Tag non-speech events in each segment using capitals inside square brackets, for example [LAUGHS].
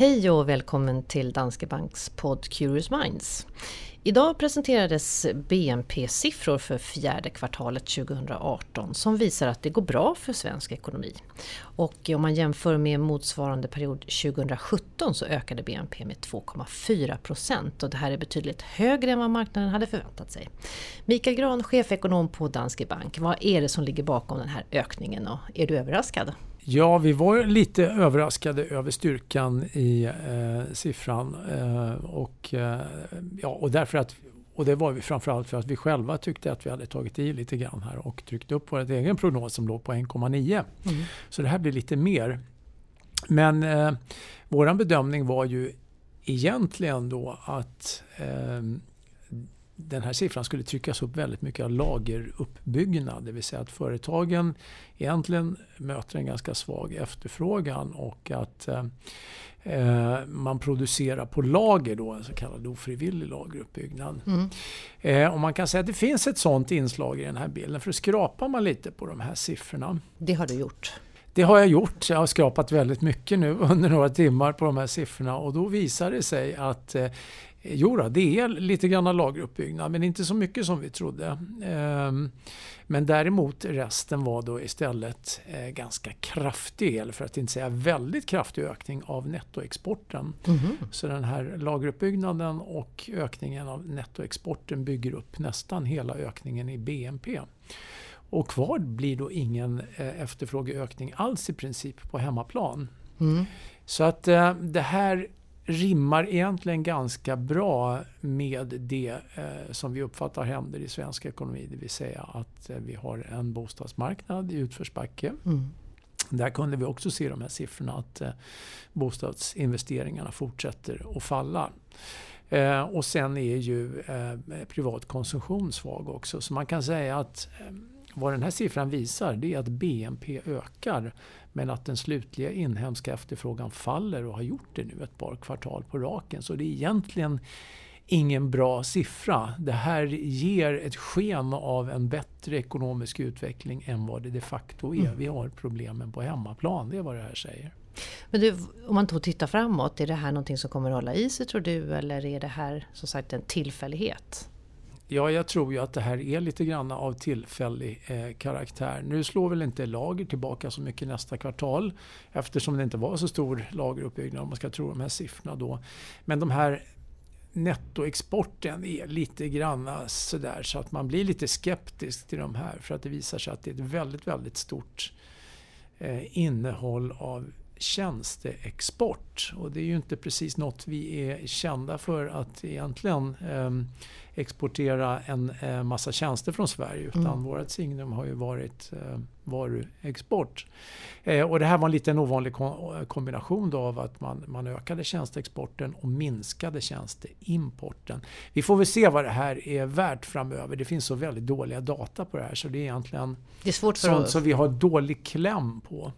Hej och välkommen till Danske Banks podd Curious Minds. Idag presenterades BNP-siffror för fjärde kvartalet 2018 som visar att det går bra för svensk ekonomi. Och om man jämför med motsvarande period 2017 så ökade BNP med 2,4 procent och det här är betydligt högre än vad marknaden hade förväntat sig. Mikael Gran, chefekonom på Danske Bank, vad är det som ligger bakom den här ökningen och är du överraskad? Ja, vi var lite överraskade över styrkan i eh, siffran. Eh, och, eh, ja, och, därför att, och det var vi framförallt för att vi själva tyckte att vi hade tagit i lite grann här och tryckt upp vår egen prognos som låg på 1,9. Mm. Så det här blir lite mer. Men eh, vår bedömning var ju egentligen då att eh, den här siffran skulle tryckas upp väldigt mycket av lageruppbyggnad. Det vill säga att företagen egentligen möter en ganska svag efterfrågan och att eh, man producerar på lager då, en så kallad ofrivillig lageruppbyggnad. Mm. Eh, och man kan säga att det finns ett sådant inslag i den här bilden. För skrapar man lite på de här siffrorna. Det har du gjort? Det har jag gjort. Jag har skrapat väldigt mycket nu [LAUGHS] under några timmar på de här siffrorna och då visar det sig att eh, Jo då, det är lite grann lageruppbyggnad men inte så mycket som vi trodde. Ehm, men däremot resten var då istället eh, ganska kraftig, eller för att inte säga väldigt kraftig ökning av nettoexporten. Mm -hmm. Så den här lageruppbyggnaden och ökningen av nettoexporten bygger upp nästan hela ökningen i BNP. Och kvar blir då ingen eh, efterfrågeökning alls i princip på hemmaplan. Mm. Så att eh, det här rimmar egentligen ganska bra med det eh, som vi uppfattar händer i svensk ekonomi. Det vill säga att vi har en bostadsmarknad i utförsbacke. Mm. Där kunde vi också se de här siffrorna att bostadsinvesteringarna fortsätter att falla. Eh, och sen är ju eh, privat konsumtion svag också. Så man kan säga att eh, vad den här siffran visar det är att BNP ökar men att den slutliga inhemska efterfrågan faller och har gjort det nu ett par kvartal på raken. Så det är egentligen ingen bra siffra. Det här ger ett sken av en bättre ekonomisk utveckling än vad det de facto är. Mm. Vi har problemen på hemmaplan, det är vad det här säger. Men du, om man då tittar framåt, är det här någonting som kommer att hålla i sig tror du? Eller är det här som sagt en tillfällighet? Ja, jag tror ju att det här är lite grann av tillfällig eh, karaktär. Nu slår väl inte lager tillbaka så mycket nästa kvartal eftersom det inte var så stor lageruppbyggnad om man ska tro de här siffrorna då. Men de här nettoexporten är lite grann sådär så att man blir lite skeptisk till de här för att det visar sig att det är ett väldigt, väldigt stort eh, innehåll av tjänsteexport. Och det är ju inte precis något vi är kända för att egentligen eh, exportera en eh, massa tjänster från Sverige. Utan mm. vårt signum har ju varit eh, varuexport. Eh, och det här var en liten ovanlig kombination av att man, man ökade tjänsteexporten och minskade tjänsteimporten. Vi får väl se vad det här är värt framöver. Det finns så väldigt dåliga data på det här så det är egentligen det är svårt sånt som vi har dålig kläm på.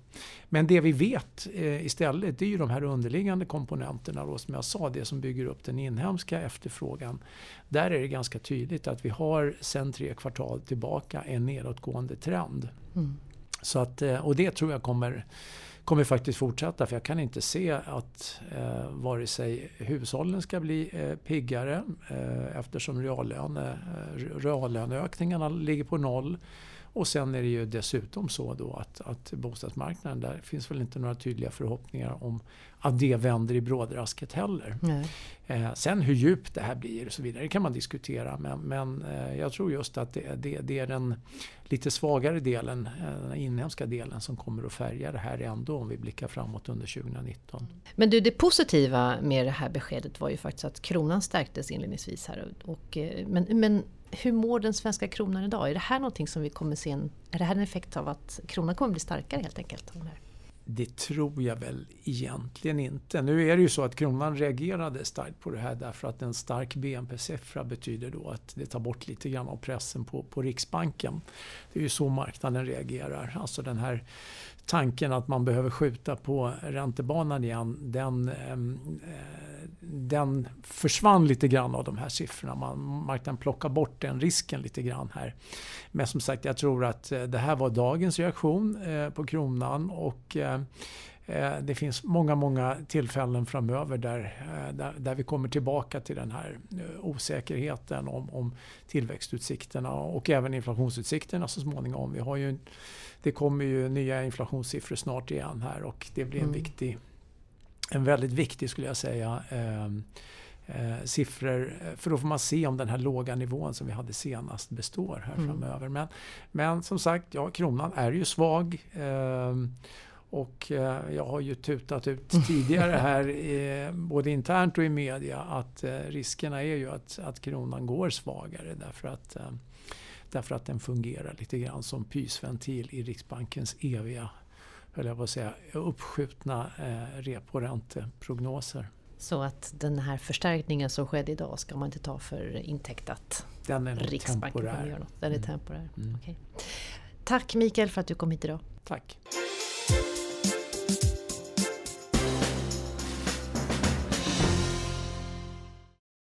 Men det vi vet eh, istället det är ju de här underliggande komponenterna då, som jag sa, det som bygger upp den inhemska efterfrågan. Där är det ganska tydligt att vi har sedan tre kvartal tillbaka en nedåtgående trend. Mm. Så att, eh, och det tror jag kommer, kommer faktiskt fortsätta för jag kan inte se att eh, vare sig hushållen ska bli eh, piggare eh, eftersom reallöne, eh, reallöneökningarna ligger på noll och sen är det ju dessutom så då att, att bostadsmarknaden, där finns väl inte några tydliga förhoppningar om att det vänder i brådrasket heller. Eh, sen hur djupt det här blir och så vidare kan man diskutera. Men, men eh, jag tror just att det, det, det, är den lite svagare delen, eh, den inhemska delen som kommer att färga det här ändå om vi blickar framåt under 2019. Men du, det positiva med det här beskedet var ju faktiskt att kronan stärktes inledningsvis här. Och, eh, men, men hur mår den svenska kronan idag? Är det här någonting som vi kommer se en, är det här en effekt av att kronan kommer bli starkare helt enkelt? Det tror jag väl egentligen inte. Nu är det ju så att kronan reagerade starkt på det här därför att en stark BNP-siffra betyder då att det tar bort lite grann av pressen på, på Riksbanken. Det är ju så marknaden reagerar. Alltså den här tanken att man behöver skjuta på räntebanan igen, den, eh, den försvann lite grann av de här siffrorna. Man, marknaden plockar bort den risken lite grann här. Men som sagt, jag tror att eh, det här var dagens reaktion eh, på kronan och eh, det finns många, många tillfällen framöver där, där, där, vi kommer tillbaka till den här osäkerheten om, om tillväxtutsikterna och även inflationsutsikterna så småningom. Vi har ju, det kommer ju nya inflationssiffror snart igen här och det blir en mm. viktig en väldigt viktig, skulle jag säga, eh, eh, siffror. För då får man se om den här låga nivån som vi hade senast består här mm. framöver. Men, men som sagt, ja, kronan är ju svag. Eh, och eh, jag har ju tutat ut [LAUGHS] tidigare här, både internt och i media, att eh, riskerna är ju att, att kronan går svagare därför att, eh, därför att den fungerar lite grann som pysventil i Riksbankens eviga höll jag på att säga, uppskjutna eh, reporänteprognoser. Så att den här förstärkningen som skedde idag ska man inte ta för intäkt att den är Riksbanken temporär. kommer göra något? Den är mm. temporär. Mm. Okay. Tack Mikael för att du kom hit idag. Tack.